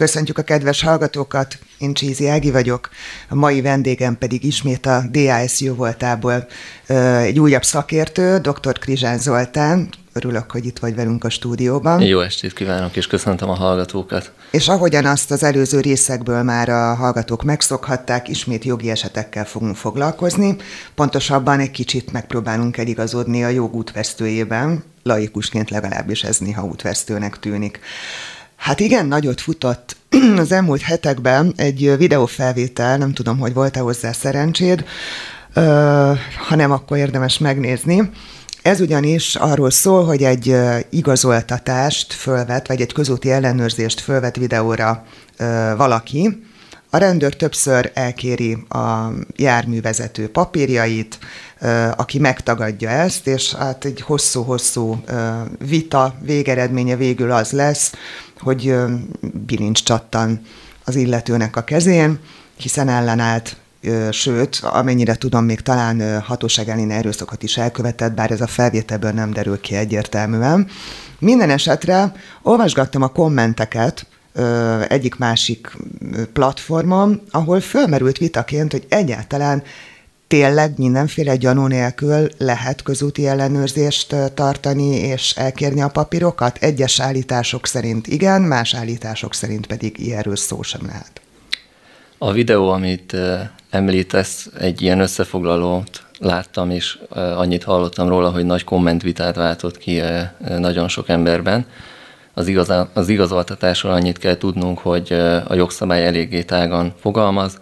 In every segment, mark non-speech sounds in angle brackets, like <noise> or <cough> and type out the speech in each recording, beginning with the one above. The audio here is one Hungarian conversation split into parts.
Köszöntjük a kedves hallgatókat, én Csízi Ági vagyok, a mai vendégem pedig ismét a DAS voltából egy újabb szakértő, dr. Krizsán Zoltán. Örülök, hogy itt vagy velünk a stúdióban. Jó estét kívánok, és köszöntöm a hallgatókat. És ahogyan azt az előző részekből már a hallgatók megszokhatták, ismét jogi esetekkel fogunk foglalkozni. Pontosabban egy kicsit megpróbálunk eligazodni a jog útvesztőjében, laikusként legalábbis ez néha útvesztőnek tűnik. Hát igen, nagyot futott <clears throat> az elmúlt hetekben egy videófelvétel, nem tudom, hogy volt-e hozzá szerencséd, ha nem, akkor érdemes megnézni. Ez ugyanis arról szól, hogy egy igazoltatást fölvet, vagy egy közúti ellenőrzést fölvet videóra valaki. A rendőr többször elkéri a járművezető papírjait, aki megtagadja ezt, és hát egy hosszú-hosszú vita végeredménye végül az lesz, hogy bilincs csattan az illetőnek a kezén, hiszen ellenállt sőt, amennyire tudom, még talán hatóság elleni erőszakot is elkövetett, bár ez a felvételből nem derül ki egyértelműen. Minden esetre olvasgattam a kommenteket egyik másik platformon, ahol fölmerült vitaként, hogy egyáltalán tényleg mindenféle gyanú nélkül lehet közúti ellenőrzést tartani és elkérni a papírokat? Egyes állítások szerint igen, más állítások szerint pedig ilyenről szó sem lehet. A videó, amit említesz, egy ilyen összefoglalót láttam, és annyit hallottam róla, hogy nagy kommentvitát váltott ki nagyon sok emberben. Az, igaz, az igazoltatásról annyit kell tudnunk, hogy a jogszabály eléggé tágan fogalmaz,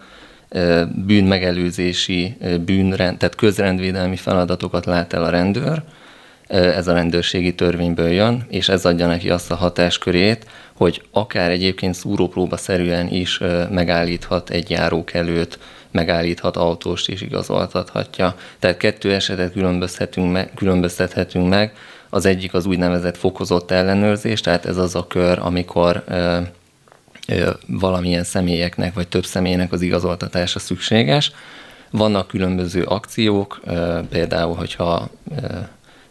bűnmegelőzési, bűnrend, tehát közrendvédelmi feladatokat lát el a rendőr, ez a rendőrségi törvényből jön, és ez adja neki azt a hatáskörét, hogy akár egyébként szúrópróba szerűen is megállíthat egy járókelőt, megállíthat autóst és igazoltathatja. Tehát kettő esetet különböztethetünk meg, különböztethetünk meg. Az egyik az úgynevezett fokozott ellenőrzés, tehát ez az a kör, amikor valamilyen személyeknek vagy több személynek az igazoltatása szükséges. Vannak különböző akciók, például, hogyha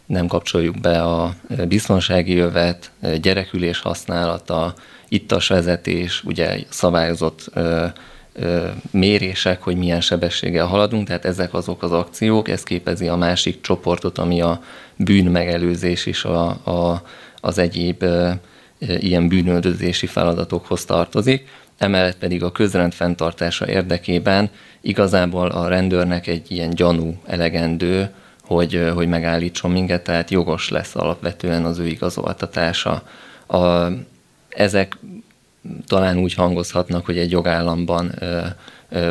nem kapcsoljuk be a biztonsági jövet, gyerekülés használata, ittas vezetés, ugye szabályozott mérések, hogy milyen sebességgel haladunk, tehát ezek azok az akciók, ez képezi a másik csoportot, ami a bűnmegelőzés is a, a, az egyéb ilyen bűnöldözési feladatokhoz tartozik, emellett pedig a közrend fenntartása érdekében igazából a rendőrnek egy ilyen gyanú elegendő, hogy, hogy megállítson minket, tehát jogos lesz alapvetően az ő igazoltatása. A, ezek talán úgy hangozhatnak, hogy egy jogállamban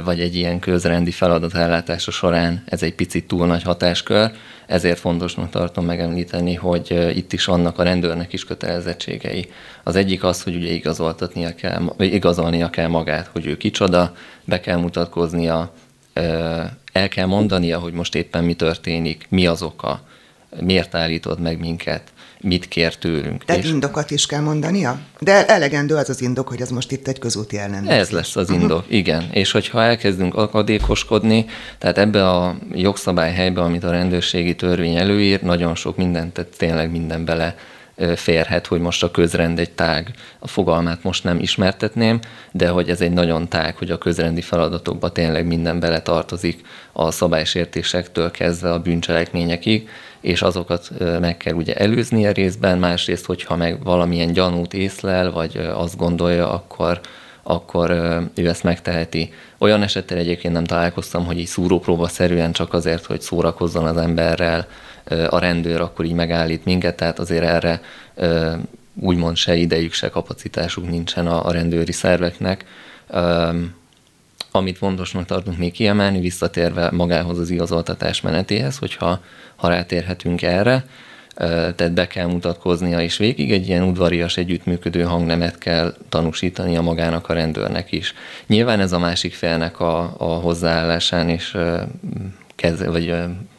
vagy egy ilyen közrendi feladat ellátása során ez egy picit túl nagy hatáskör, ezért fontosnak tartom megemlíteni, hogy itt is vannak a rendőrnek is kötelezettségei. Az egyik az, hogy ugye igazoltatnia kell, igazolnia kell magát, hogy ő kicsoda, be kell mutatkoznia, el kell mondania, hogy most éppen mi történik, mi az oka, miért állítod meg minket, mit kér tőlünk. Tehát és indokat is kell mondania? De elegendő az az indok, hogy ez most itt egy közúti ellenőrzés. Ez lesz az indok, uh-huh. igen. És hogyha elkezdünk akadékoskodni, tehát ebbe a jogszabályhelybe, amit a rendőrségi törvény előír, nagyon sok mindent, tehát tényleg minden bele férhet, hogy most a közrend egy tág, a fogalmát most nem ismertetném, de hogy ez egy nagyon tág, hogy a közrendi feladatokba tényleg minden bele tartozik, a szabálysértésektől kezdve a bűncselekményekig, és azokat meg kell ugye előzni a részben, másrészt, hogyha meg valamilyen gyanút észlel, vagy azt gondolja, akkor, akkor ő ezt megteheti. Olyan esettel egyébként nem találkoztam, hogy így szúrópróba szerűen csak azért, hogy szórakozzon az emberrel, a rendőr akkor így megállít minket, tehát azért erre úgymond se idejük, se kapacitásuk nincsen a, a rendőri szerveknek. Amit fontosnak tartunk még kiemelni, visszatérve magához az igazoltatás menetéhez, hogyha ha rátérhetünk erre, tehát be kell mutatkoznia, és végig egy ilyen udvarias együttműködő hangnemet kell tanúsítania magának a rendőrnek is. Nyilván ez a másik félnek a, a hozzáállásán és kez, vagy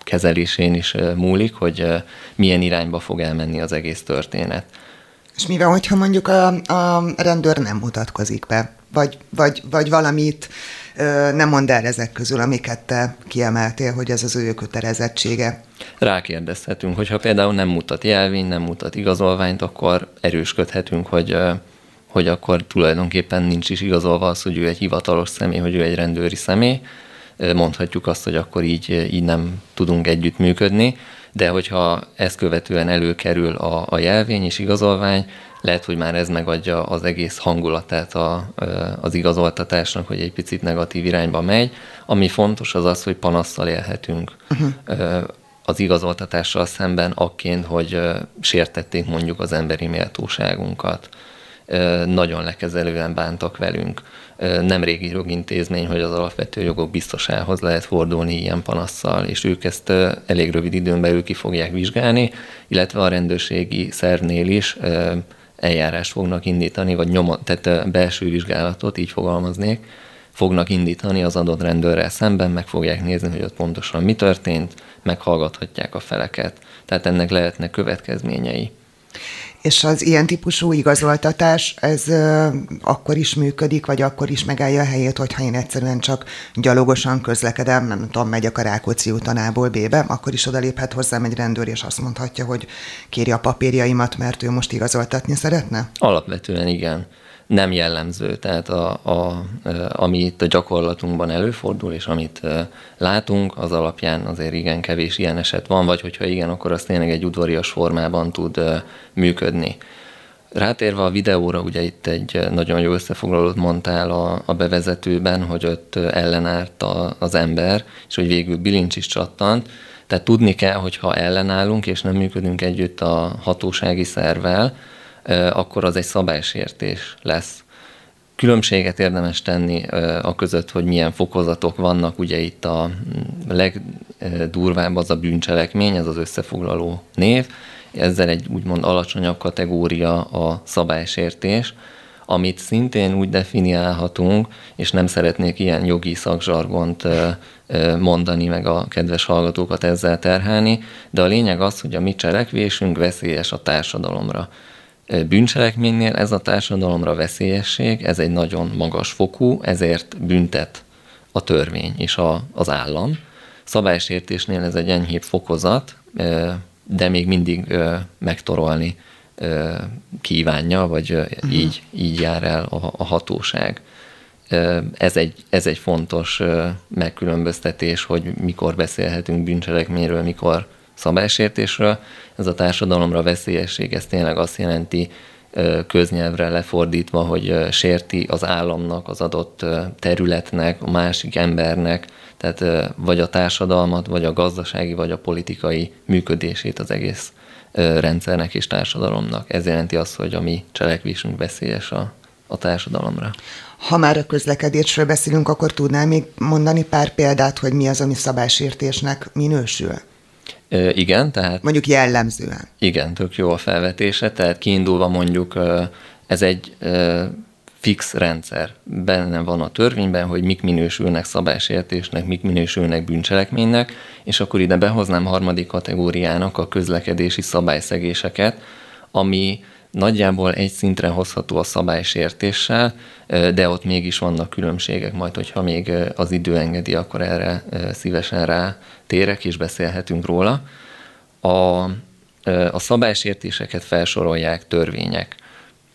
kezelésén is múlik, hogy milyen irányba fog elmenni az egész történet. És mi van, hogyha mondjuk a, a rendőr nem mutatkozik be, vagy, vagy, vagy valamit ö, nem mond el ezek közül, amiket te kiemeltél, hogy ez az ő kötelezettsége? Rákérdezhetünk, hogyha például nem mutat jelvény, nem mutat igazolványt, akkor erősködhetünk, hogy hogy akkor tulajdonképpen nincs is igazolva az, hogy ő egy hivatalos személy, hogy ő egy rendőri személy. Mondhatjuk azt, hogy akkor így, így nem tudunk együttműködni, de hogyha ezt követően előkerül a, a jelvény és igazolvány, lehet, hogy már ez megadja az egész hangulatát a, az igazoltatásnak, hogy egy picit negatív irányba megy. Ami fontos az az, hogy panasszal élhetünk. Uh-huh. Az igazoltatással szemben akként, hogy sértették mondjuk az emberi méltóságunkat. Nagyon lekezelően bántak velünk. Nem régi jogintézmény, hogy az alapvető jogok biztosához lehet fordulni ilyen panasszal, és ők ezt elég rövid időn belül ki fogják vizsgálni, illetve a rendőrségi szervnél is eljárást fognak indítani, vagy nyoma, tehát belső vizsgálatot, így fogalmaznék, fognak indítani az adott rendőrrel szemben, meg fogják nézni, hogy ott pontosan mi történt, meghallgathatják a feleket. Tehát ennek lehetnek következményei. És az ilyen típusú igazoltatás, ez akkor is működik, vagy akkor is megállja a helyét, hogyha én egyszerűen csak gyalogosan közlekedem, nem tudom, megyek a Rákóczi útanából B-be, akkor is odaléphet hozzám egy rendőr, és azt mondhatja, hogy kéri a papírjaimat, mert ő most igazoltatni szeretne? Alapvetően igen nem jellemző. Tehát a, a, ami itt a gyakorlatunkban előfordul, és amit látunk, az alapján azért igen kevés ilyen eset van, vagy hogyha igen, akkor az tényleg egy udvarias formában tud működni. Rátérve a videóra, ugye itt egy nagyon jó összefoglalót mondtál a, a bevezetőben, hogy ott ellenállt a, az ember, és hogy végül bilincs is csattant. Tehát tudni kell, hogy ha ellenállunk, és nem működünk együtt a hatósági szervvel, akkor az egy szabálysértés lesz. Különbséget érdemes tenni a között, hogy milyen fokozatok vannak. Ugye itt a legdurvább az a bűncselekmény, ez az összefoglaló név. Ezzel egy úgymond alacsonyabb kategória a szabálysértés, amit szintén úgy definiálhatunk, és nem szeretnék ilyen jogi szakzsargont mondani, meg a kedves hallgatókat ezzel terhelni, de a lényeg az, hogy a mi cselekvésünk veszélyes a társadalomra bűncselekménynél ez a társadalomra veszélyesség, ez egy nagyon magas fokú, ezért büntet a törvény és a, az állam. Szabálysértésnél ez egy enyhébb fokozat, de még mindig megtorolni kívánja, vagy uh-huh. így, így jár el a, a hatóság. Ez egy, ez egy fontos megkülönböztetés, hogy mikor beszélhetünk bűncselekményről, mikor szabálysértésről. Ez a társadalomra veszélyesség, ez tényleg azt jelenti, köznyelvre lefordítva, hogy sérti az államnak, az adott területnek, a másik embernek, tehát vagy a társadalmat, vagy a gazdasági, vagy a politikai működését az egész rendszernek és társadalomnak. Ez jelenti azt, hogy a mi cselekvésünk veszélyes a, a társadalomra. Ha már a közlekedésről beszélünk, akkor tudnál még mondani pár példát, hogy mi az, ami szabálysértésnek minősül? Igen, tehát... Mondjuk jellemzően. Igen, tök jó a felvetése, tehát kiindulva mondjuk ez egy fix rendszer. Benne van a törvényben, hogy mik minősülnek szabálysértésnek, mik minősülnek bűncselekménynek, és akkor ide behoznám harmadik kategóriának a közlekedési szabályszegéseket, ami nagyjából egy szintre hozható a szabálysértéssel, de ott mégis vannak különbségek, majd hogyha még az idő engedi, akkor erre szívesen rá térek és beszélhetünk róla. A, a szabálysértéseket felsorolják törvények.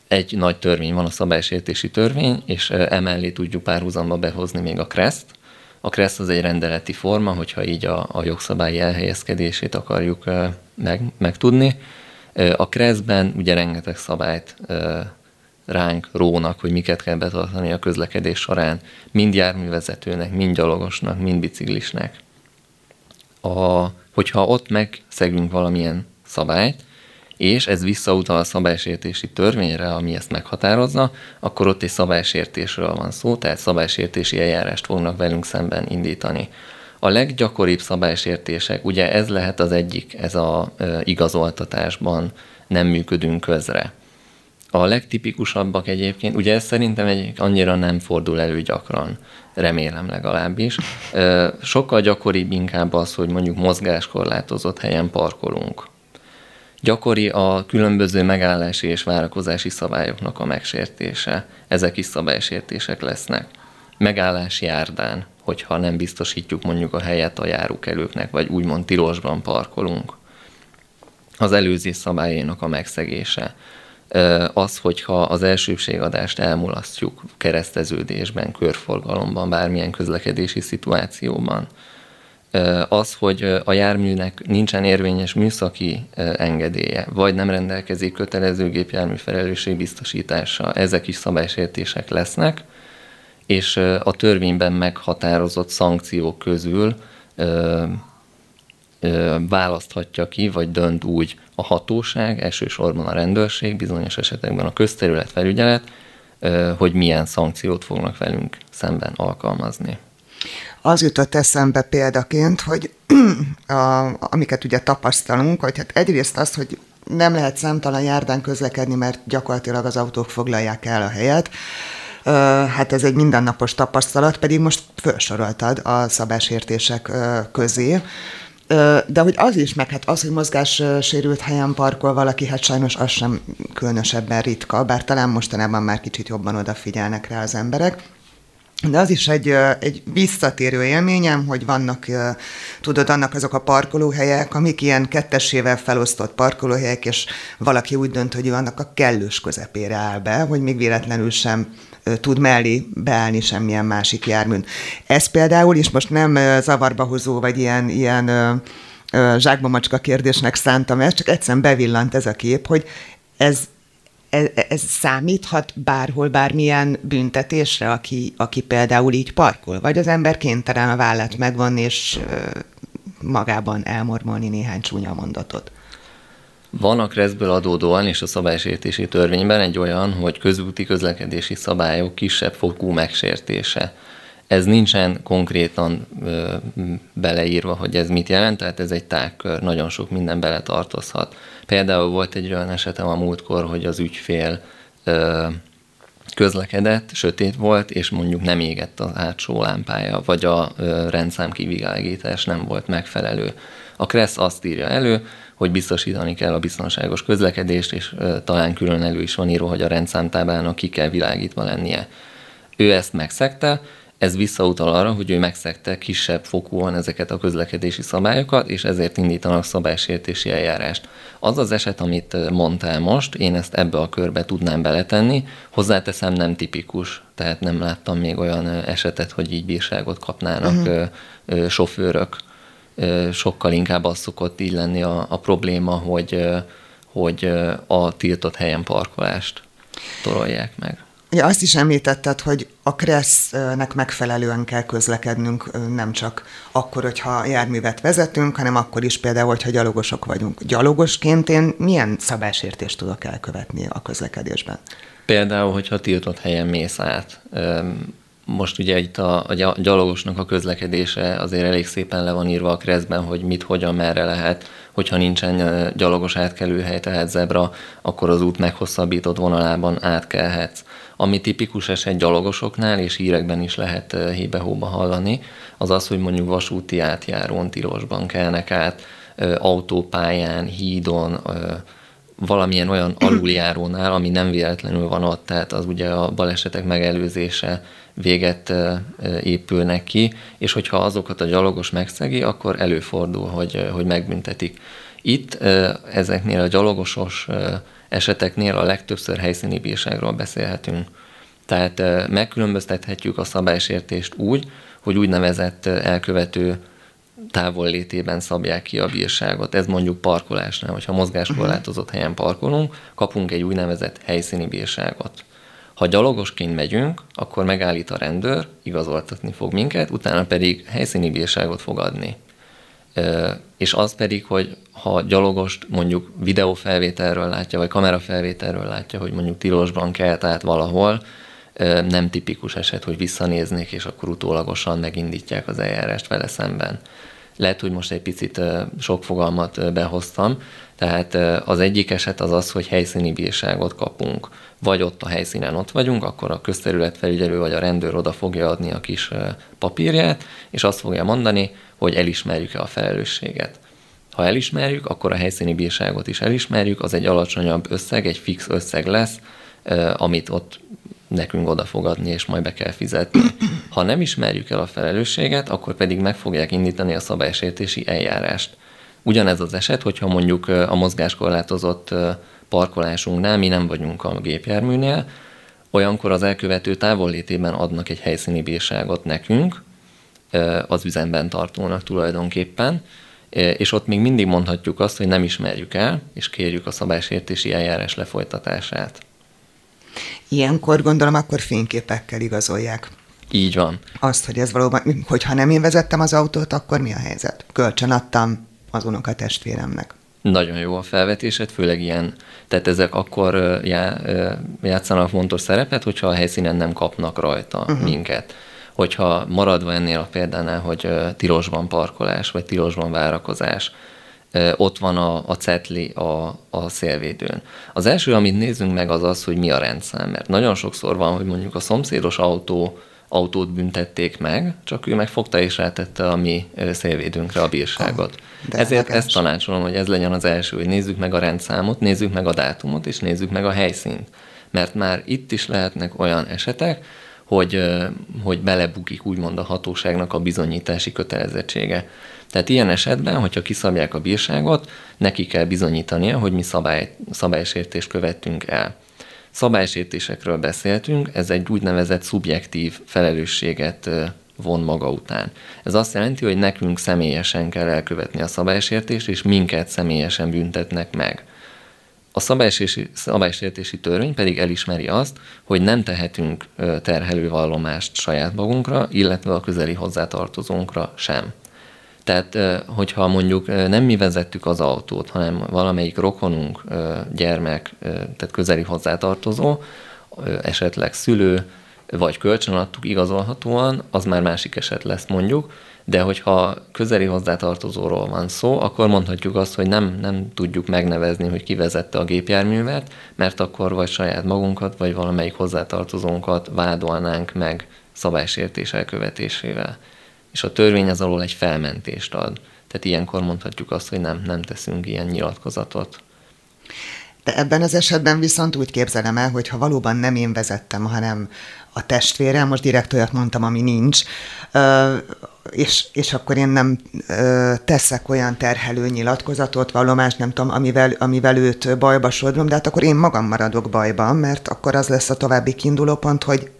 Egy nagy törvény van, a szabálysértési törvény, és emellé tudjuk párhuzamba behozni még a KRESZT. A KRESZT az egy rendeleti forma, hogyha így a, a jogszabályi elhelyezkedését akarjuk meg, megtudni. A kreszben ugye rengeteg szabályt ránk rónak, hogy miket kell betartani a közlekedés során, mind járművezetőnek, mind gyalogosnak, mind biciklisnek. A, hogyha ott megszegünk valamilyen szabályt, és ez visszautal a szabálysértési törvényre, ami ezt meghatározza, akkor ott egy szabálysértésről van szó, tehát szabálysértési eljárást fognak velünk szemben indítani. A leggyakoribb szabálysértések, ugye ez lehet az egyik, ez a igazoltatásban nem működünk közre. A legtipikusabbak egyébként, ugye ez szerintem egy annyira nem fordul elő gyakran, remélem legalábbis. Sokkal gyakoribb inkább az, hogy mondjuk mozgáskorlátozott helyen parkolunk. Gyakori a különböző megállási és várakozási szabályoknak a megsértése. Ezek is szabálysértések lesznek. Megállási járdán hogyha nem biztosítjuk mondjuk a helyet a járókelőknek, vagy úgymond tilosban parkolunk. Az előzés szabályainak a megszegése. Az, hogyha az elsőbségadást elmulasztjuk kereszteződésben, körforgalomban, bármilyen közlekedési szituációban, az, hogy a járműnek nincsen érvényes műszaki engedélye, vagy nem rendelkezik kötelező gépjármű felelősségbiztosítása, ezek is szabálysértések lesznek, és a törvényben meghatározott szankciók közül választhatja ki, vagy dönt úgy a hatóság, elsősorban a rendőrség, bizonyos esetekben a közterület felügyelet, hogy milyen szankciót fognak velünk szemben alkalmazni. Az jutott eszembe példaként, hogy <clears throat> a, amiket ugye tapasztalunk, hogy hát egyrészt az, hogy nem lehet számtalan járdán közlekedni, mert gyakorlatilag az autók foglalják el a helyet, hát ez egy mindennapos tapasztalat, pedig most felsoroltad a szabásértések közé. De hogy az is, meg hát az, hogy mozgássérült helyen parkol valaki, hát sajnos az sem különösebben ritka, bár talán mostanában már kicsit jobban odafigyelnek rá az emberek. De az is egy, egy visszatérő élményem, hogy vannak, tudod, annak azok a parkolóhelyek, amik ilyen kettesével felosztott parkolóhelyek, és valaki úgy dönt, hogy ő annak a kellős közepére áll be, hogy még véletlenül sem tud mellé beállni semmilyen másik járműn. Ez például is most nem zavarba hozó, vagy ilyen, ilyen zsákba macska kérdésnek szántam ezt, csak egyszerűen bevillant ez a kép, hogy ez, ez, ez számíthat bárhol, bármilyen büntetésre, aki, aki például így parkol? Vagy az ember kénytelen a vállát megvonni, és magában elmormolni néhány csúnya mondatot? Van a kreszből adódóan és a szabálysértési törvényben egy olyan, hogy közúti közlekedési szabályok kisebb fokú megsértése. Ez nincsen konkrétan ö, beleírva, hogy ez mit jelent, tehát ez egy tágkör, nagyon sok minden bele tartozhat. Például volt egy olyan esetem a múltkor, hogy az ügyfél ö, közlekedett, sötét volt, és mondjuk nem égett az hátsó lámpája, vagy a ö, rendszám kivilágítás nem volt megfelelő. A KRESZ azt írja elő, hogy biztosítani kell a biztonságos közlekedést, és talán külön elő is van írva, hogy a rendszámtáblának ki kell világítva lennie. Ő ezt megszegte, ez visszautal arra, hogy ő megszegte kisebb fokúan ezeket a közlekedési szabályokat, és ezért indítanak szabálysértési eljárást. Az az eset, amit mondtál most, én ezt ebbe a körbe tudnám beletenni, hozzáteszem nem tipikus, tehát nem láttam még olyan esetet, hogy így bírságot kapnának uh-huh. sofőrök sokkal inkább az szokott így lenni a, a probléma, hogy, hogy a tiltott helyen parkolást torolják meg. Ja, azt is említetted, hogy a kressznek megfelelően kell közlekednünk, nem csak akkor, hogyha járművet vezetünk, hanem akkor is például, hogyha gyalogosok vagyunk. Gyalogosként én milyen szabásértést tudok elkövetni a közlekedésben? Például, hogyha tiltott helyen mész át, most ugye itt a, a gyalogosnak a közlekedése azért elég szépen le van írva a kreszben, hogy mit, hogyan, merre lehet. Hogyha nincsen gyalogos átkelőhely, tehát zebra, akkor az út meghosszabbított vonalában átkelhetsz. Ami tipikus eset gyalogosoknál, és hírekben is lehet hébe-hóba hallani, az az, hogy mondjuk vasúti átjárón tilosban kelnek át, autópályán, hídon, valamilyen olyan <coughs> aluljárónál, ami nem véletlenül van ott, tehát az ugye a balesetek megelőzése véget épülnek ki, és hogyha azokat a gyalogos megszegi, akkor előfordul, hogy, hogy megbüntetik. Itt ezeknél a gyalogosos eseteknél a legtöbbször helyszíni bírságról beszélhetünk. Tehát megkülönböztethetjük a szabálysértést úgy, hogy úgynevezett elkövető távol létében szabják ki a bírságot. Ez mondjuk parkolásnál, hogyha mozgáskorlátozott helyen parkolunk, kapunk egy úgynevezett helyszíni bírságot. Ha gyalogosként megyünk, akkor megállít a rendőr, igazoltatni fog minket, utána pedig helyszíni bírságot fog adni. És az pedig, hogy ha gyalogost mondjuk videófelvételről látja, vagy kamerafelvételről látja, hogy mondjuk tilosban kelt át valahol, nem tipikus eset, hogy visszanéznék, és akkor utólagosan megindítják az eljárást vele szemben. Lehet, hogy most egy picit sok fogalmat behoztam, tehát az egyik eset az az, hogy helyszíni bírságot kapunk. Vagy ott a helyszínen ott vagyunk, akkor a közterületfelügyelő vagy a rendőr oda fogja adni a kis papírját, és azt fogja mondani, hogy elismerjük-e a felelősséget. Ha elismerjük, akkor a helyszíni bírságot is elismerjük, az egy alacsonyabb összeg, egy fix összeg lesz, amit ott nekünk oda fogadni, és majd be kell fizetni. Ha nem ismerjük el a felelősséget, akkor pedig meg fogják indítani a szabálysértési eljárást. Ugyanez az eset, hogyha mondjuk a mozgáskorlátozott parkolásunknál, mi nem vagyunk a gépjárműnél, olyankor az elkövető távollétében adnak egy helyszíni bírságot nekünk, az üzemben tartónak tulajdonképpen, és ott még mindig mondhatjuk azt, hogy nem ismerjük el, és kérjük a szabálysértési eljárás lefolytatását. Ilyenkor gondolom, akkor fényképekkel igazolják. Így van. Azt, hogy ez valóban, hogyha nem én vezettem az autót, akkor mi a helyzet? Kölcsön adtam az unokatestvéremnek. Nagyon jó a felvetésed, főleg ilyen, tehát ezek akkor já, játszanak fontos szerepet, hogyha a helyszínen nem kapnak rajta uh-huh. minket. Hogyha maradva ennél a példánál, hogy tilosban parkolás, vagy tilosban várakozás, ott van a, a cetli a, a szélvédőn. Az első, amit nézzünk meg, az az, hogy mi a rendszám, mert nagyon sokszor van, hogy mondjuk a szomszédos autó autót büntették meg, csak ő megfogta és rátette a mi szélvédőnkre a bírságot. De Ezért ezt tanácsolom, hogy ez legyen az első, hogy nézzük meg a rendszámot, nézzük meg a dátumot, és nézzük meg a helyszínt. Mert már itt is lehetnek olyan esetek, hogy, hogy belebukik úgymond a hatóságnak a bizonyítási kötelezettsége. Tehát ilyen esetben, hogyha kiszabják a bírságot, neki kell bizonyítania, hogy mi szabály, szabálysértést követtünk el. Szabálysértésekről beszéltünk, ez egy úgynevezett szubjektív felelősséget von maga után. Ez azt jelenti, hogy nekünk személyesen kell elkövetni a szabálysértést, és minket személyesen büntetnek meg. A szabálysértési, szabálysértési törvény pedig elismeri azt, hogy nem tehetünk terhelővallomást saját magunkra, illetve a közeli hozzátartozónkra sem. Tehát, hogyha mondjuk nem mi vezettük az autót, hanem valamelyik rokonunk, gyermek, tehát közeli hozzátartozó, esetleg szülő, vagy kölcsönadtuk igazolhatóan, az már másik eset lesz mondjuk, de hogyha közeli hozzátartozóról van szó, akkor mondhatjuk azt, hogy nem, nem tudjuk megnevezni, hogy ki vezette a gépjárművet, mert akkor vagy saját magunkat, vagy valamelyik hozzátartozónkat vádolnánk meg szabálysértés elkövetésével és a törvény az alól egy felmentést ad. Tehát ilyenkor mondhatjuk azt, hogy nem, nem teszünk ilyen nyilatkozatot. De ebben az esetben viszont úgy képzelem el, hogy ha valóban nem én vezettem, hanem a testvérem, most direkt olyat mondtam, ami nincs, és, és akkor én nem teszek olyan terhelő nyilatkozatot, vallomást, nem tudom, amivel, amivel őt bajba sodrom, de hát akkor én magam maradok bajban, mert akkor az lesz a további kiindulópont, hogy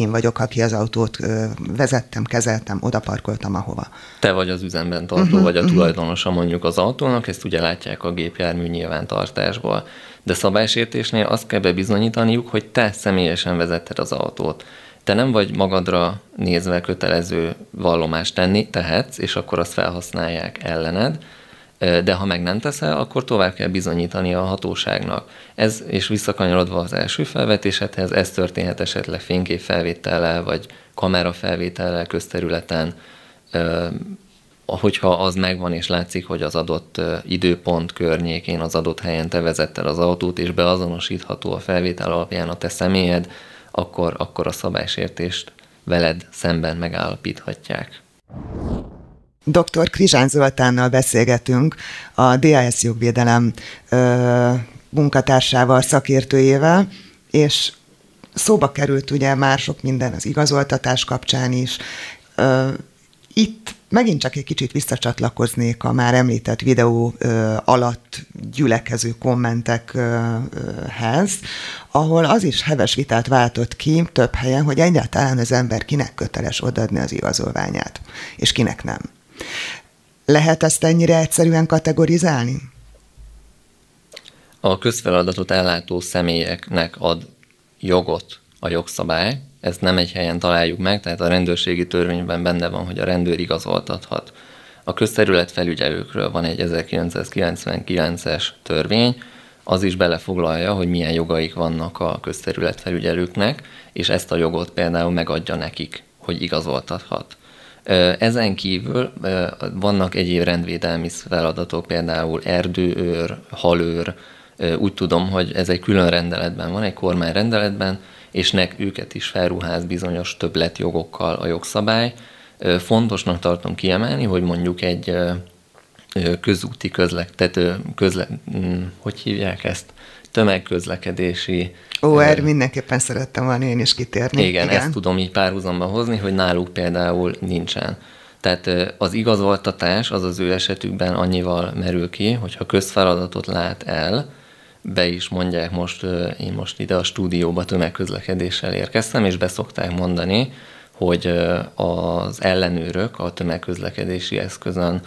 én vagyok, aki az autót vezettem, kezeltem, oda parkoltam ahova. Te vagy az üzemben tartó, uh-huh, vagy a tulajdonosa mondjuk az autónak, ezt ugye látják a gépjármű nyilvántartásból. De szabálysértésnél azt kell bebizonyítaniuk, hogy te személyesen vezetted az autót. Te nem vagy magadra nézve kötelező vallomást tenni, tehetsz, és akkor azt felhasználják ellened, de ha meg nem teszel, akkor tovább kell bizonyítani a hatóságnak. Ez, és visszakanyarodva az első felvetésedhez, ez történhet esetleg fényképfelvétellel, vagy kamerafelvétellel közterületen, hogyha az megvan és látszik, hogy az adott időpont környékén, az adott helyen te vezetted az autót, és beazonosítható a felvétel alapján a te személyed, akkor, akkor a szabálysértést veled szemben megállapíthatják. Dr. Krizsán Zoltánnal beszélgetünk, a DAS jogvédelem ö, munkatársával, szakértőjével, és szóba került ugye már sok minden az igazoltatás kapcsán is. Ö, itt megint csak egy kicsit visszacsatlakoznék a már említett videó ö, alatt gyülekező kommentekhez, ahol az is heves vitát váltott ki több helyen, hogy egyáltalán az ember kinek köteles odaadni az igazolványát, és kinek nem. Lehet ezt ennyire egyszerűen kategorizálni? A közfeladatot ellátó személyeknek ad jogot a jogszabály, ezt nem egy helyen találjuk meg, tehát a rendőrségi törvényben benne van, hogy a rendőr igazoltathat. A közterület felügyelőkről van egy 1999-es törvény, az is belefoglalja, hogy milyen jogaik vannak a közterület felügyelőknek, és ezt a jogot például megadja nekik, hogy igazoltathat. Ezen kívül vannak egyéb rendvédelmi feladatok, például erdőőr, halőr, úgy tudom, hogy ez egy külön rendeletben van, egy kormányrendeletben, és nek őket is felruház bizonyos többletjogokkal a jogszabály. Fontosnak tartom kiemelni, hogy mondjuk egy közúti közlek, tehát közle, mm, hogy hívják ezt? Tömegközlekedési Ó, erre mindenképpen szerettem volna én is kitérni. Igen, igen, ezt tudom így párhuzamba hozni, hogy náluk például nincsen. Tehát az igazoltatás az az ő esetükben annyival merül ki, hogyha közfeladatot lát el, be is mondják most, én most ide a stúdióba tömegközlekedéssel érkeztem, és beszokták mondani, hogy az ellenőrök a tömegközlekedési eszközön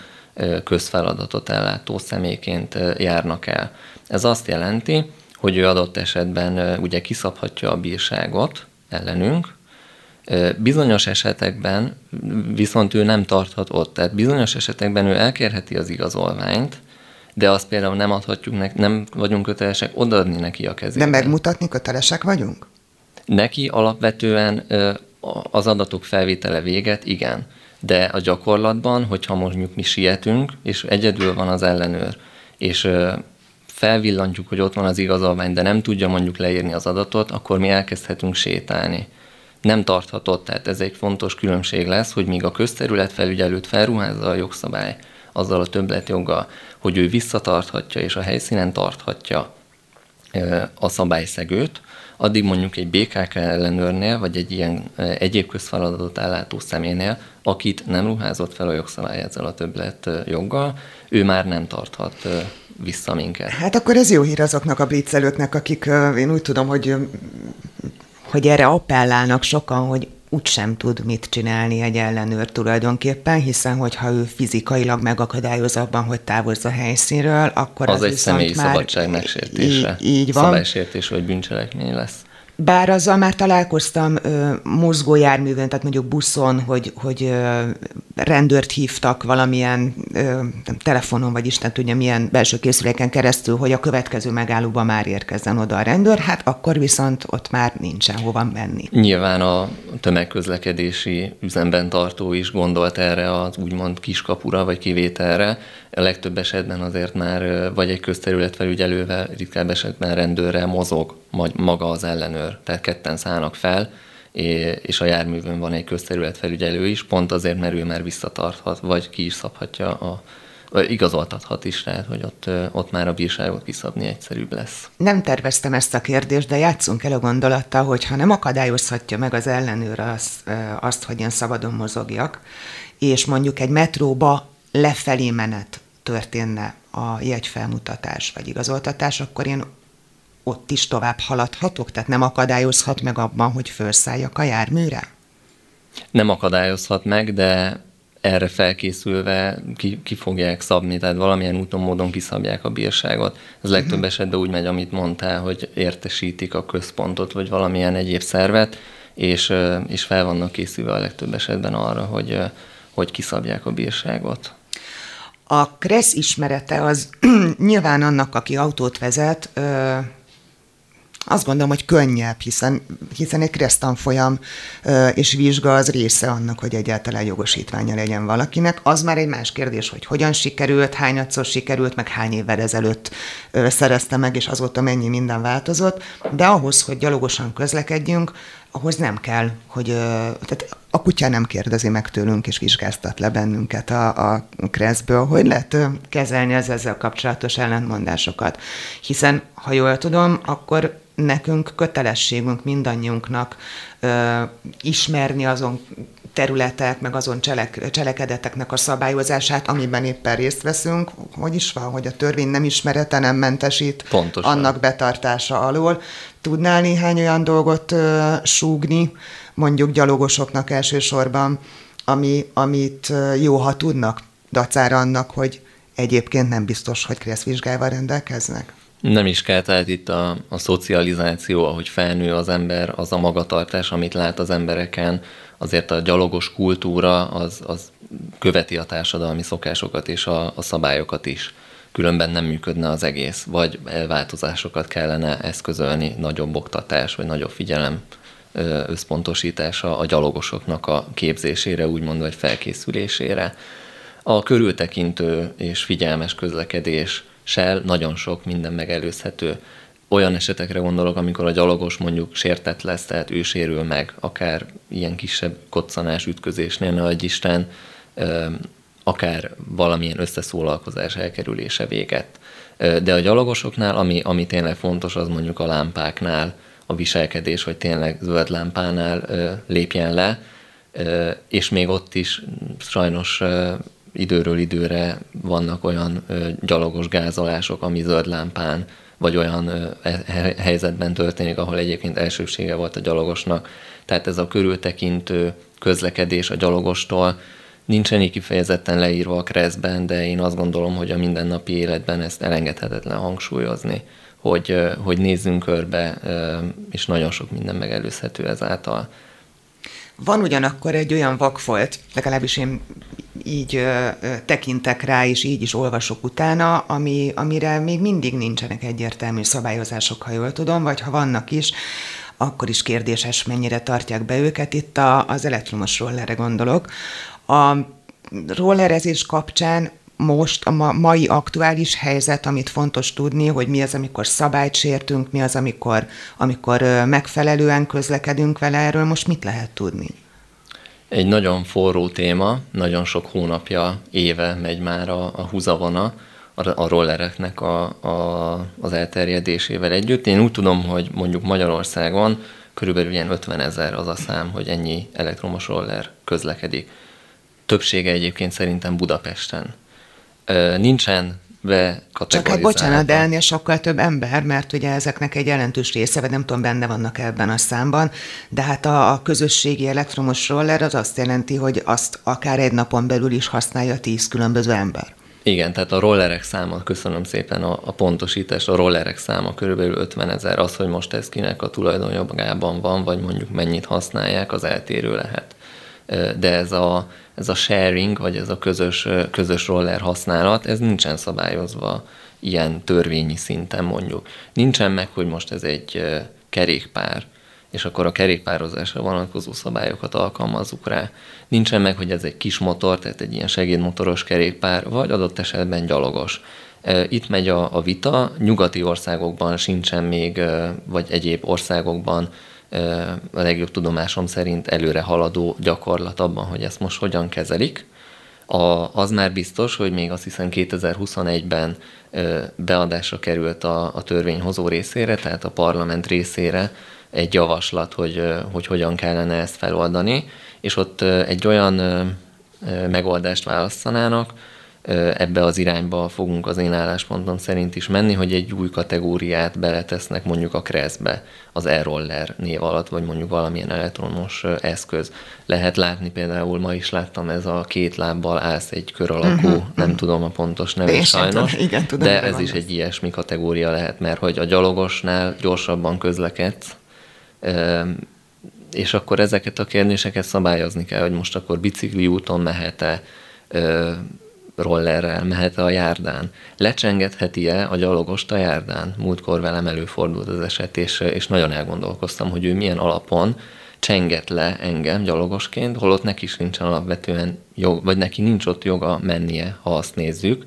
közfeladatot ellátó személyként járnak el. Ez azt jelenti, hogy ő adott esetben ugye kiszabhatja a bírságot ellenünk, Bizonyos esetekben viszont ő nem tarthat ott, tehát bizonyos esetekben ő elkérheti az igazolványt, de azt például nem adhatjuk, neki, nem vagyunk kötelesek odaadni neki a kezébe. De megmutatni kötelesek vagyunk? Neki alapvetően az adatok felvétele véget, igen. De a gyakorlatban, hogyha mondjuk mi sietünk, és egyedül van az ellenőr, és felvillantjuk, hogy ott van az igazolvány, de nem tudja mondjuk leírni az adatot, akkor mi elkezdhetünk sétálni. Nem tarthatott, tehát ez egy fontos különbség lesz, hogy míg a közterület felügyelőt felruházza a jogszabály, azzal a többletjoggal, hogy ő visszatarthatja és a helyszínen tarthatja a szabályszegőt, addig mondjuk egy BKK ellenőrnél, vagy egy ilyen egyéb közfeladatot ellátó személynél, akit nem ruházott fel a jogszabály ezzel a többlet joggal, ő már nem tarthat vissza minket. Hát akkor ez jó hír azoknak a blitzelőknek, akik én úgy tudom, hogy hogy erre appellálnak sokan, hogy úgysem tud mit csinálni egy ellenőr tulajdonképpen, hiszen hogyha ő fizikailag megakadályoz abban, hogy távozza a helyszínről, akkor az, az egy személyi már szabadság megsértése. Így, így van. Szabálysértés vagy bűncselekmény lesz. Bár azzal már találkoztam ö, mozgójárművön, tehát mondjuk buszon, hogy, hogy ö, rendőrt hívtak valamilyen ö, telefonon, vagy Isten tudja milyen belső készüléken keresztül, hogy a következő megállóba már érkezzen oda a rendőr, hát akkor viszont ott már nincsen hova menni. Nyilván a tömegközlekedési üzemben tartó is gondolt erre az úgymond kiskapura, vagy kivételre. A legtöbb esetben azért már vagy egy közterület felügyelővel, ritkább esetben rendőrrel mozog maga az ellenőr. Tehát ketten szállnak fel, és a járművön van egy közterület felügyelő is, pont azért, mert ő már visszatarthat, vagy ki is szabhatja a igazoltathat is, tehát hogy ott, ott már a bírságot kiszabni egyszerűbb lesz. Nem terveztem ezt a kérdést, de játszunk el a gondolattal, hogy ha nem akadályozhatja meg az ellenőr azt, azt, hogy én szabadon mozogjak, és mondjuk egy metróba lefelé menet történne a jegyfelmutatás vagy igazoltatás, akkor én ott is tovább haladhatok? Tehát nem akadályozhat meg abban, hogy felszálljak a járműre? Nem akadályozhat meg, de erre felkészülve ki, ki fogják szabni, tehát valamilyen úton, módon kiszabják a bírságot. Ez legtöbb uh-huh. esetben úgy megy, amit mondtál, hogy értesítik a központot, vagy valamilyen egyéb szervet, és, és fel vannak készülve a legtöbb esetben arra, hogy, hogy kiszabják a bírságot. A kressz ismerete az <clears throat> nyilván annak, aki autót vezet, azt gondolom, hogy könnyebb, hiszen, hiszen egy keresztanfolyam és vizsga az része annak, hogy egyáltalán jogosítványa legyen valakinek. Az már egy más kérdés, hogy hogyan sikerült, hányadszor sikerült, meg hány évvel ezelőtt szerezte meg, és azóta mennyi minden változott, de ahhoz, hogy gyalogosan közlekedjünk, ahhoz nem kell, hogy tehát a kutya nem kérdezi meg tőlünk, és vizsgáztat le bennünket a, a kreszből, hogy lehet kezelni az ezzel kapcsolatos ellentmondásokat. Hiszen, ha jól tudom, akkor nekünk kötelességünk mindannyiunknak ö, ismerni azon területek, meg azon cselek, cselekedeteknek a szabályozását, amiben éppen részt veszünk, hogy is van, hogy a törvény nem ismerete nem mentesít Pontosan. annak betartása alól. Tudnál néhány olyan dolgot ö, súgni, mondjuk gyalogosoknak elsősorban, ami, amit jó, ha tudnak, dacára annak, hogy egyébként nem biztos, hogy kresszvizsgával rendelkeznek? Nem is kell, tehát itt a, a szocializáció, ahogy felnő az ember, az a magatartás, amit lát az embereken, azért a gyalogos kultúra az, az követi a társadalmi szokásokat és a, a szabályokat is. Különben nem működne az egész, vagy változásokat kellene eszközölni, nagyobb oktatás, vagy nagyobb figyelem összpontosítása a gyalogosoknak a képzésére, úgymond, vagy felkészülésére. A körültekintő és figyelmes közlekedés, sel nagyon sok minden megelőzhető. Olyan esetekre gondolok, amikor a gyalogos mondjuk sértett lesz, tehát ő sérül meg, akár ilyen kisebb koccanás, ütközésnél, ne egy Isten, akár valamilyen összeszólalkozás elkerülése véget. De a gyalogosoknál, ami, ami tényleg fontos, az mondjuk a lámpáknál, a viselkedés, hogy tényleg zöld lámpánál lépjen le, és még ott is sajnos időről időre vannak olyan gyalogos gázolások, ami zöld lámpán vagy olyan e, helyzetben történik, ahol egyébként elsősége volt a gyalogosnak. Tehát ez a körültekintő közlekedés a gyalogostól nincsen így kifejezetten leírva a kreszben, de én azt gondolom, hogy a mindennapi életben ezt elengedhetetlen hangsúlyozni, hogy, hogy nézzünk körbe, és nagyon sok minden megelőzhető ezáltal. Van ugyanakkor egy olyan vakfolt, legalábbis én így ö, ö, tekintek rá, és így is olvasok utána, ami, amire még mindig nincsenek egyértelmű szabályozások, ha jól tudom, vagy ha vannak is, akkor is kérdéses, mennyire tartják be őket. Itt a, az elektromos rollerre gondolok. A rollerezés kapcsán most a mai aktuális helyzet, amit fontos tudni, hogy mi az, amikor szabályt sértünk, mi az, amikor, amikor megfelelően közlekedünk vele, erről most mit lehet tudni? Egy nagyon forró téma, nagyon sok hónapja, éve megy már a, a húzavona a, rollereknek a, a, az elterjedésével együtt. Én úgy tudom, hogy mondjuk Magyarországon körülbelül ilyen 50 ezer az a szám, hogy ennyi elektromos roller közlekedik. Többsége egyébként szerintem Budapesten nincsen be Csak hát bocsánat, de ennél sokkal több ember, mert ugye ezeknek egy jelentős része, vagy nem tudom, benne vannak ebben a számban, de hát a, a közösségi elektromos roller az azt jelenti, hogy azt akár egy napon belül is használja tíz különböző ember. Igen, tehát a rollerek száma, köszönöm szépen a, a pontosítást, a rollerek száma körülbelül 50 ezer, az, hogy most ez kinek a tulajdonjogában van, vagy mondjuk mennyit használják, az eltérő lehet. De ez a, ez a sharing, vagy ez a közös, közös roller használat, ez nincsen szabályozva ilyen törvényi szinten mondjuk. Nincsen meg, hogy most ez egy kerékpár, és akkor a kerékpározásra vonatkozó szabályokat alkalmazzuk rá. Nincsen meg, hogy ez egy kis motor, tehát egy ilyen segédmotoros kerékpár, vagy adott esetben gyalogos. Itt megy a, a vita, nyugati országokban sincsen még, vagy egyéb országokban a legjobb tudomásom szerint előre haladó gyakorlat abban, hogy ezt most hogyan kezelik. A, az már biztos, hogy még azt hiszem 2021-ben beadásra került a, a törvényhozó részére, tehát a parlament részére egy javaslat, hogy, hogy hogyan kellene ezt feloldani, és ott egy olyan megoldást választanának, ebbe az irányba fogunk az én álláspontom szerint is menni, hogy egy új kategóriát beletesznek mondjuk a kreszbe, az e-roller név alatt, vagy mondjuk valamilyen elektromos eszköz. Lehet látni például, ma is láttam ez a két lábbal állsz egy kör alakú, uh-huh, nem uh-huh. tudom a pontos nevet sajnos, tudom, igen, tudom, de ez is egy ilyesmi kategória lehet, mert hogy a gyalogosnál gyorsabban közlekedsz, és akkor ezeket a kérdéseket szabályozni kell, hogy most akkor bicikli úton mehet-e, rollerrel mehet a járdán. Lecsengetheti-e a gyalogost a járdán? Múltkor velem előfordult az eset, és, és nagyon elgondolkoztam, hogy ő milyen alapon csenget le engem gyalogosként, holott neki is nincsen alapvetően jog, vagy neki nincs ott joga mennie, ha azt nézzük.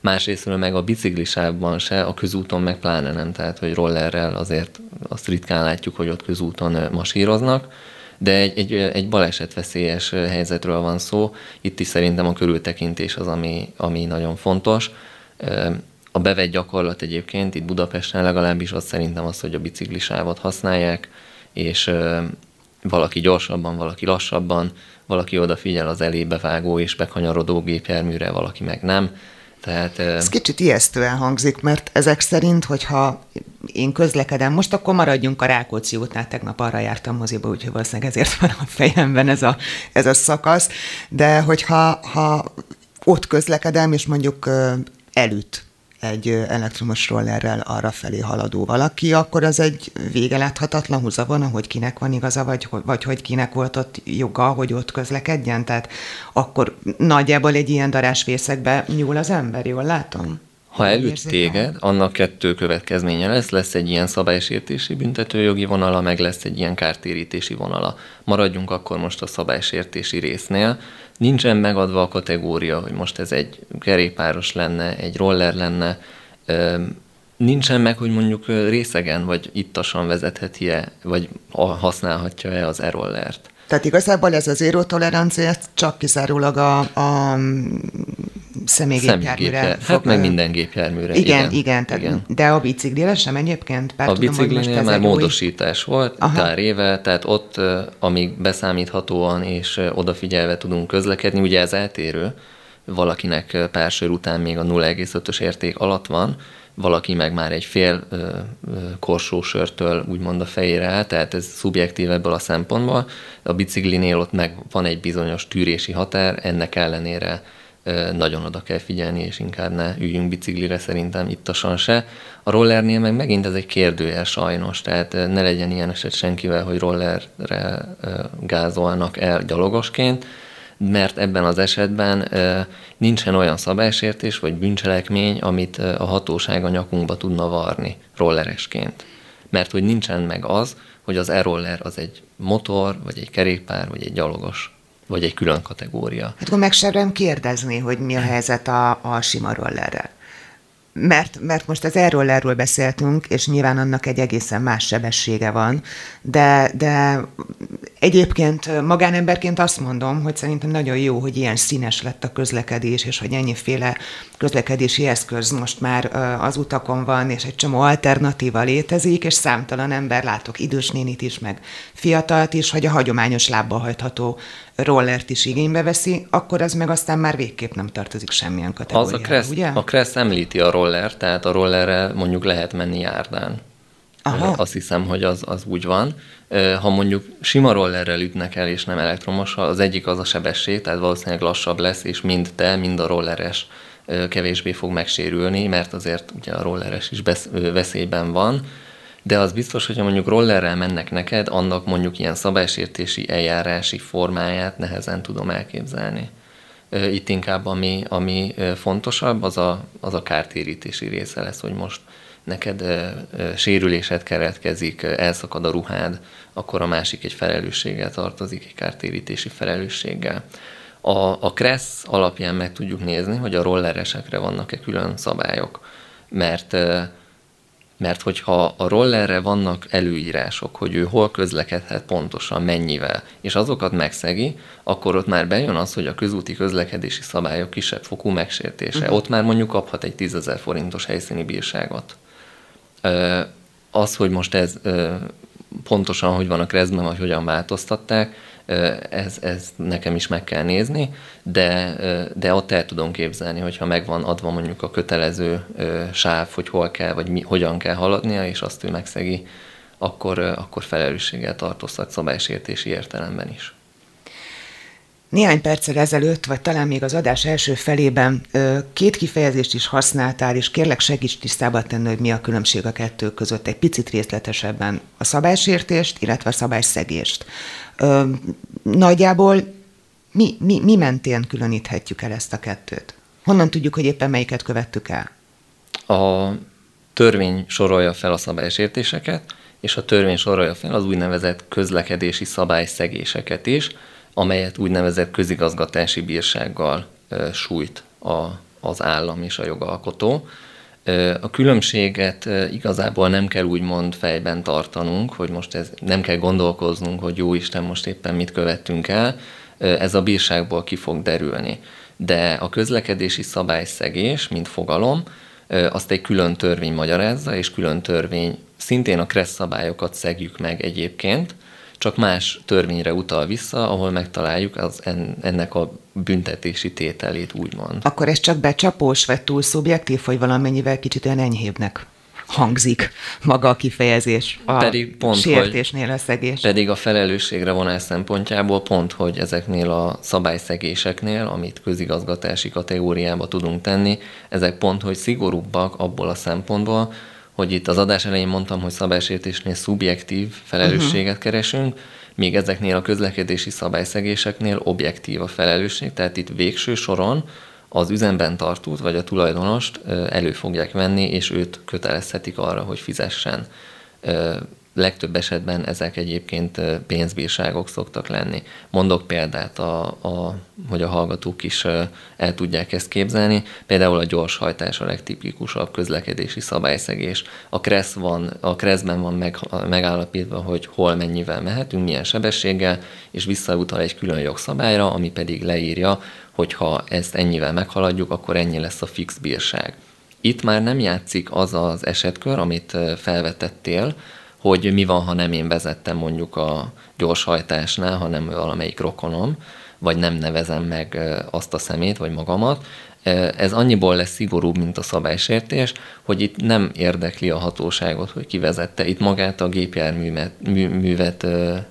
Másrésztről meg a biciklisávban se, a közúton meg pláne nem, tehát hogy rollerrel azért azt ritkán látjuk, hogy ott közúton masíroznak de egy, egy, egy balesetveszélyes helyzetről van szó. Itt is szerintem a körültekintés az, ami, ami nagyon fontos. A bevett gyakorlat egyébként itt Budapesten legalábbis az szerintem az, hogy a biciklisávot használják, és valaki gyorsabban, valaki lassabban, valaki odafigyel az elébe vágó és bekanyarodó gépjárműre, valaki meg nem. Tehát, Ez kicsit ijesztően hangzik, mert ezek szerint, hogyha én közlekedem, most akkor maradjunk a Rákóczi útnál, tegnap arra jártam moziba, úgyhogy valószínűleg ezért van a fejemben ez a, ez a szakasz, de hogyha ha ott közlekedem, és mondjuk elüt egy elektromos rollerrel arra felé haladó valaki, akkor az egy vége láthatatlan húzavona, hogy kinek van igaza, vagy, vagy hogy kinek volt ott joga, hogy ott közlekedjen. Tehát akkor nagyjából egy ilyen darásvészekbe nyúl az ember, jól látom? Ha elüt téged, annak kettő következménye lesz, lesz egy ilyen szabálysértési büntetőjogi vonala, meg lesz egy ilyen kártérítési vonala. Maradjunk akkor most a szabálysértési résznél. Nincsen megadva a kategória, hogy most ez egy kerékpáros lenne, egy roller lenne, nincsen meg, hogy mondjuk részegen vagy ittasan vezetheti-e, vagy használhatja-e az e-rollert. Tehát igazából ez az zéró tolerancia csak kizárólag a, a személygépjárműre. Hát meg minden gépjárműre. Igen, igen. igen, tehát, igen. De a biciklire sem egyébként? Bár a biciklinél már módosítás új... volt Aha. pár éve, tehát ott, amíg beszámíthatóan és odafigyelve tudunk közlekedni, ugye ez eltérő, valakinek pár sör után még a 0,5-ös érték alatt van, valaki meg már egy fél ö, ö, korsósörtől úgymond a fejére áll, tehát ez szubjektív ebből a szempontból. A biciklinél ott meg van egy bizonyos tűrési határ, ennek ellenére ö, nagyon oda kell figyelni, és inkább ne üljünk biciklire szerintem ittasan se. A rollernél meg megint ez egy kérdőjel sajnos, tehát ne legyen ilyen eset senkivel, hogy rollerre gázolnak el gyalogosként, mert ebben az esetben nincsen olyan szabálysértés vagy bűncselekmény, amit a hatóság a nyakunkba tudna varni rolleresként. Mert hogy nincsen meg az, hogy az e-roller az egy motor, vagy egy kerékpár, vagy egy gyalogos, vagy egy külön kategória. Hát akkor meg sem kérdezni, hogy mi a helyzet a, a sima rollerrel mert, mert most az erről erről beszéltünk, és nyilván annak egy egészen más sebessége van, de, de egyébként magánemberként azt mondom, hogy szerintem nagyon jó, hogy ilyen színes lett a közlekedés, és hogy ennyiféle közlekedési eszköz most már az utakon van, és egy csomó alternatíva létezik, és számtalan ember látok idős nénit is, meg fiatalt is, hogy a hagyományos lábbal hajtható rollert is igénybe veszi, akkor az meg aztán már végképp nem tartozik semmilyen kategóriába, az a Kressz, ugye? A Kressz említi a roller, tehát a rollerre mondjuk lehet menni járdán. Aha. Azt hiszem, hogy az, az úgy van. Ha mondjuk sima rollerrel ütnek el, és nem elektromossal, az egyik az a sebesség, tehát valószínűleg lassabb lesz, és mind te, mind a rolleres kevésbé fog megsérülni, mert azért ugye a rolleres is veszélyben van de az biztos, hogyha mondjuk rollerrel mennek neked, annak mondjuk ilyen szabálysértési eljárási formáját nehezen tudom elképzelni. Itt inkább ami, ami fontosabb, az a, az a kártérítési része lesz, hogy most neked sérülésed keretkezik, elszakad a ruhád, akkor a másik egy felelősséggel tartozik, egy kártérítési felelősséggel. A, a Kressz alapján meg tudjuk nézni, hogy a rolleresekre vannak-e külön szabályok, mert mert hogyha a rollerre vannak előírások, hogy ő hol közlekedhet pontosan, mennyivel, és azokat megszegi, akkor ott már bejön az, hogy a közúti közlekedési szabályok kisebb fokú megsértése. Uh-huh. Ott már mondjuk kaphat egy 10 forintos helyszíni bírságot. Az, hogy most ez pontosan hogy van a krezben, vagy hogyan változtatták, ez, ez nekem is meg kell nézni, de, de ott el tudom képzelni, hogyha megvan adva mondjuk a kötelező sáv, hogy hol kell, vagy mi, hogyan kell haladnia, és azt ő megszegi, akkor, akkor felelősséggel tartozhat szabálysértési értelemben is. Néhány perccel ezelőtt, vagy talán még az adás első felében két kifejezést is használtál, és kérlek segíts tisztába tenni, hogy mi a különbség a kettő között egy picit részletesebben. A szabálysértést, illetve a szabályszegést. Nagyjából mi, mi, mi mentén különíthetjük el ezt a kettőt? Honnan tudjuk, hogy éppen melyiket követtük el? A törvény sorolja fel a szabálysértéseket, és a törvény sorolja fel az úgynevezett közlekedési szabályszegéseket is, amelyet úgynevezett közigazgatási bírsággal sújt a, az állam és a jogalkotó. A különbséget igazából nem kell úgymond fejben tartanunk, hogy most ez nem kell gondolkoznunk, hogy jó Isten, most éppen mit követtünk el, ez a bírságból ki fog derülni. De a közlekedési szabályszegés, mint fogalom, azt egy külön törvény magyarázza, és külön törvény szintén a kressz szabályokat szegjük meg egyébként, csak más törvényre utal vissza, ahol megtaláljuk az ennek a büntetési tételét, úgymond. Akkor ez csak becsapós, vagy túl szubjektív, hogy valamennyivel kicsit olyan enyhébbnek hangzik maga a kifejezés a pedig pont, sértésnél a szegés. Pedig a felelősségre vonás szempontjából pont, hogy ezeknél a szabályszegéseknél, amit közigazgatási kategóriába tudunk tenni, ezek pont, hogy szigorúbbak abból a szempontból, hogy itt az adás elején mondtam, hogy szabálysértésnél szubjektív felelősséget uh-huh. keresünk, míg ezeknél a közlekedési szabályszegéseknél objektív a felelősség, tehát itt végső soron az üzemben tartót vagy a tulajdonost elő fogják venni, és őt kötelezhetik arra, hogy fizessen legtöbb esetben ezek egyébként pénzbírságok szoktak lenni. Mondok példát, a, a, hogy a hallgatók is el tudják ezt képzelni. Például a gyorshajtás a legtipikusabb közlekedési szabályszegés. A kressz van, a kresszben van meg, megállapítva, hogy hol mennyivel mehetünk, milyen sebességgel, és visszautal egy külön jogszabályra, ami pedig leírja, hogy ha ezt ennyivel meghaladjuk, akkor ennyi lesz a fix bírság. Itt már nem játszik az az esetkör, amit felvetettél, hogy mi van, ha nem én vezettem mondjuk a gyorshajtásnál, hanem valamelyik rokonom, vagy nem nevezem meg azt a szemét, vagy magamat. Ez annyiból lesz szigorúbb, mint a szabálysértés, hogy itt nem érdekli a hatóságot, hogy kivezette. Itt magát a gépjárművet művet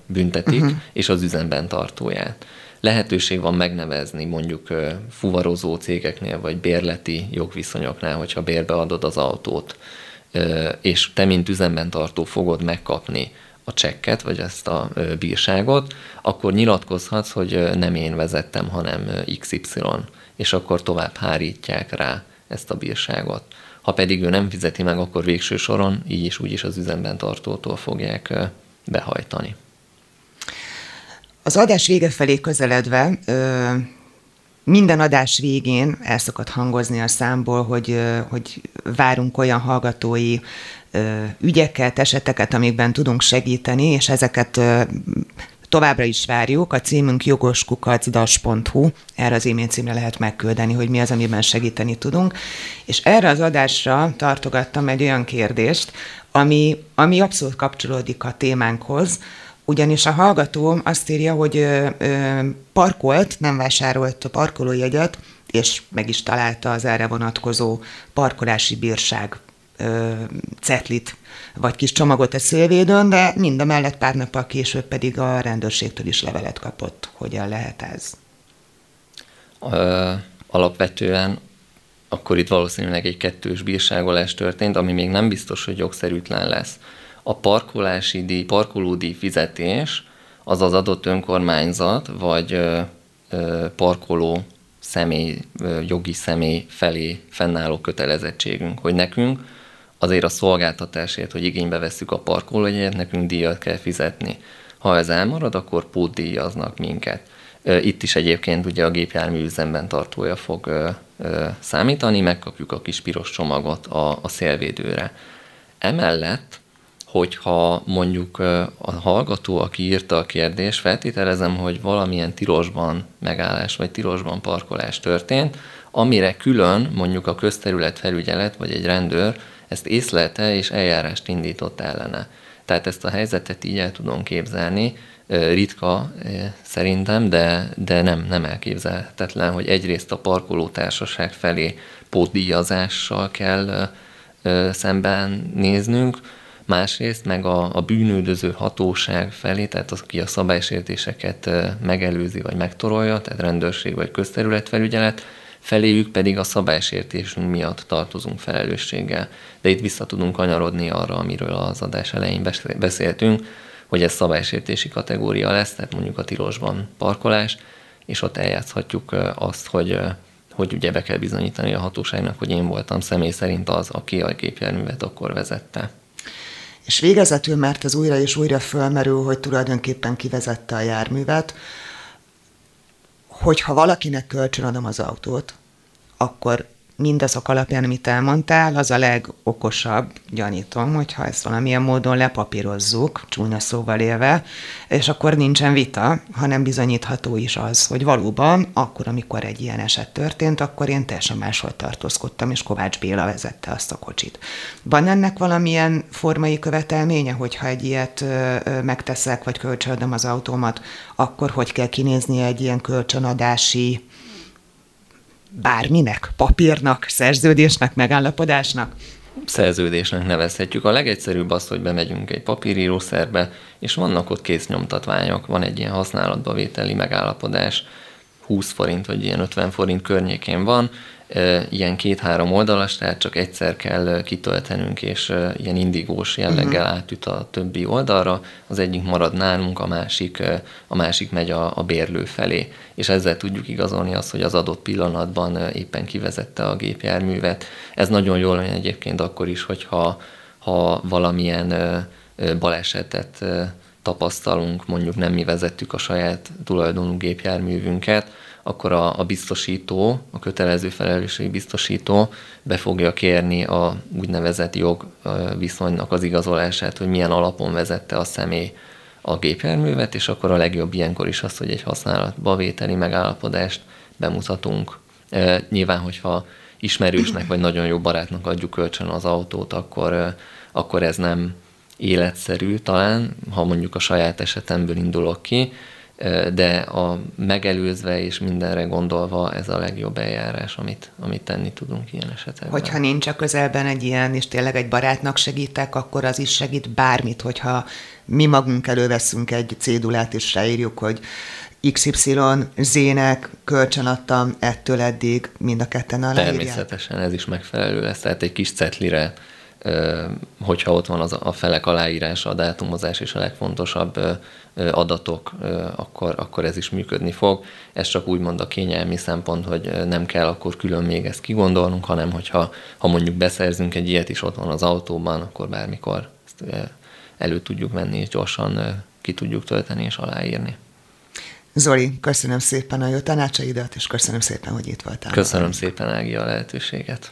büntetik, uh-huh. és az üzemben tartóját. Lehetőség van megnevezni mondjuk fuvarozó cégeknél, vagy bérleti jogviszonyoknál, hogyha bérbeadod az autót, és te, mint üzemben tartó fogod megkapni a csekket, vagy ezt a bírságot, akkor nyilatkozhatsz, hogy nem én vezettem, hanem XY, és akkor tovább hárítják rá ezt a bírságot. Ha pedig ő nem fizeti meg, akkor végső soron így is úgy is az üzemben tartótól fogják behajtani. Az adás vége felé közeledve minden adás végén el szokott hangozni a számból, hogy, hogy várunk olyan hallgatói ügyeket, eseteket, amikben tudunk segíteni, és ezeket továbbra is várjuk. A címünk jogoskukacdas.hu, erre az e-mail címre lehet megküldeni, hogy mi az, amiben segíteni tudunk. És erre az adásra tartogattam egy olyan kérdést, ami, ami abszolút kapcsolódik a témánkhoz, ugyanis a hallgató azt írja, hogy parkolt, nem vásárolt a parkolójegyet, és meg is találta az erre vonatkozó parkolási bírság ö, cetlit, vagy kis csomagot a szélvédőn, de mindemellett pár nappal később pedig a rendőrségtől is levelet kapott. Hogyan lehet ez? Alapvetően akkor itt valószínűleg egy kettős bírságolás történt, ami még nem biztos, hogy jogszerűtlen lesz a parkolási díj, parkolódíj fizetés az az adott önkormányzat vagy ö, ö, parkoló személy, ö, jogi személy felé fennálló kötelezettségünk, hogy nekünk azért a szolgáltatásért, hogy igénybe vesszük a parkolójegyet, nekünk díjat kell fizetni. Ha ez elmarad, akkor pótdíjaznak minket. Itt is egyébként ugye a gépjármű üzemben tartója fog számítani, megkapjuk a kis piros csomagot a, a szélvédőre. Emellett hogyha mondjuk a hallgató, aki írta a kérdést, feltételezem, hogy valamilyen tilosban megállás vagy tilosban parkolás történt, amire külön mondjuk a közterület felügyelet vagy egy rendőr ezt észlelte és eljárást indított ellene. Tehát ezt a helyzetet így el tudom képzelni, ritka szerintem, de, de nem, nem elképzelhetetlen, hogy egyrészt a parkolótársaság felé pótdíjazással kell szemben néznünk, másrészt meg a, a bűnődöző hatóság felé, tehát az, aki a szabálysértéseket megelőzi vagy megtorolja, tehát rendőrség vagy közterületfelügyelet, feléjük pedig a szabálysértésünk miatt tartozunk felelősséggel. De itt vissza tudunk kanyarodni arra, amiről az adás elején beszéltünk, hogy ez szabálysértési kategória lesz, tehát mondjuk a tilosban parkolás, és ott eljátszhatjuk azt, hogy hogy ugye be kell bizonyítani a hatóságnak, hogy én voltam személy szerint az, aki a gépjárművet akkor vezette. És végezetül, mert ez újra és újra fölmerül, hogy tulajdonképpen kivezette a járművet, hogyha valakinek kölcsönadom az autót, akkor mindazok alapján, amit elmondtál, az a legokosabb, gyanítom, hogyha ezt valamilyen módon lepapírozzuk, csúnya szóval élve, és akkor nincsen vita, hanem bizonyítható is az, hogy valóban akkor, amikor egy ilyen eset történt, akkor én teljesen máshol tartózkodtam, és Kovács Béla vezette azt a kocsit. Van ennek valamilyen formai követelménye, hogyha egy ilyet megteszek, vagy kölcsönadom az autómat, akkor hogy kell kinézni egy ilyen kölcsönadási bárminek, papírnak, szerződésnek, megállapodásnak? Szerződésnek nevezhetjük. A legegyszerűbb az, hogy bemegyünk egy papírírószerbe, és vannak ott késznyomtatványok, van egy ilyen használatba vételi megállapodás, 20 forint vagy ilyen 50 forint környékén van, ilyen két-három oldalas, tehát csak egyszer kell kitöltenünk, és ilyen indigós jelleggel uh-huh. átüt a többi oldalra, az egyik marad nálunk, a másik, a másik megy a, a bérlő felé, és ezzel tudjuk igazolni azt, hogy az adott pillanatban éppen kivezette a gépjárművet. Ez nagyon jól olyan egyébként akkor is, hogyha ha valamilyen balesetet tapasztalunk, mondjuk nem mi vezettük a saját tulajdonú gépjárművünket, akkor a, a biztosító, a kötelező felelősségi biztosító be fogja kérni a úgynevezett jogviszonynak az igazolását, hogy milyen alapon vezette a személy a gépjárművet, és akkor a legjobb ilyenkor is az, hogy egy használatba vételi megállapodást bemutatunk. E, nyilván, hogyha ismerősnek vagy nagyon jó barátnak adjuk kölcsön az autót, akkor, akkor ez nem életszerű talán, ha mondjuk a saját esetemből indulok ki, de a megelőzve és mindenre gondolva ez a legjobb eljárás, amit, amit tenni tudunk ilyen esetben. Hogyha nincs a közelben egy ilyen, és tényleg egy barátnak segítek, akkor az is segít bármit, hogyha mi magunk előveszünk egy cédulát, és ráírjuk, hogy XY zének kölcsön adtam ettől eddig, mind a ketten aláírják? Természetesen ez is megfelelő lesz, tehát egy kis cetlire hogyha ott van az a felek aláírása, a dátumozás és a legfontosabb adatok, akkor, akkor ez is működni fog. Ez csak úgymond a kényelmi szempont, hogy nem kell akkor külön még ezt kigondolnunk, hanem hogyha ha mondjuk beszerzünk egy ilyet is ott van az autóban, akkor bármikor ezt elő tudjuk venni, és gyorsan ki tudjuk tölteni és aláírni. Zoli, köszönöm szépen a jó tanácsaidat, és köszönöm szépen, hogy itt voltál. Köszönöm szépen, Ági, a lehetőséget.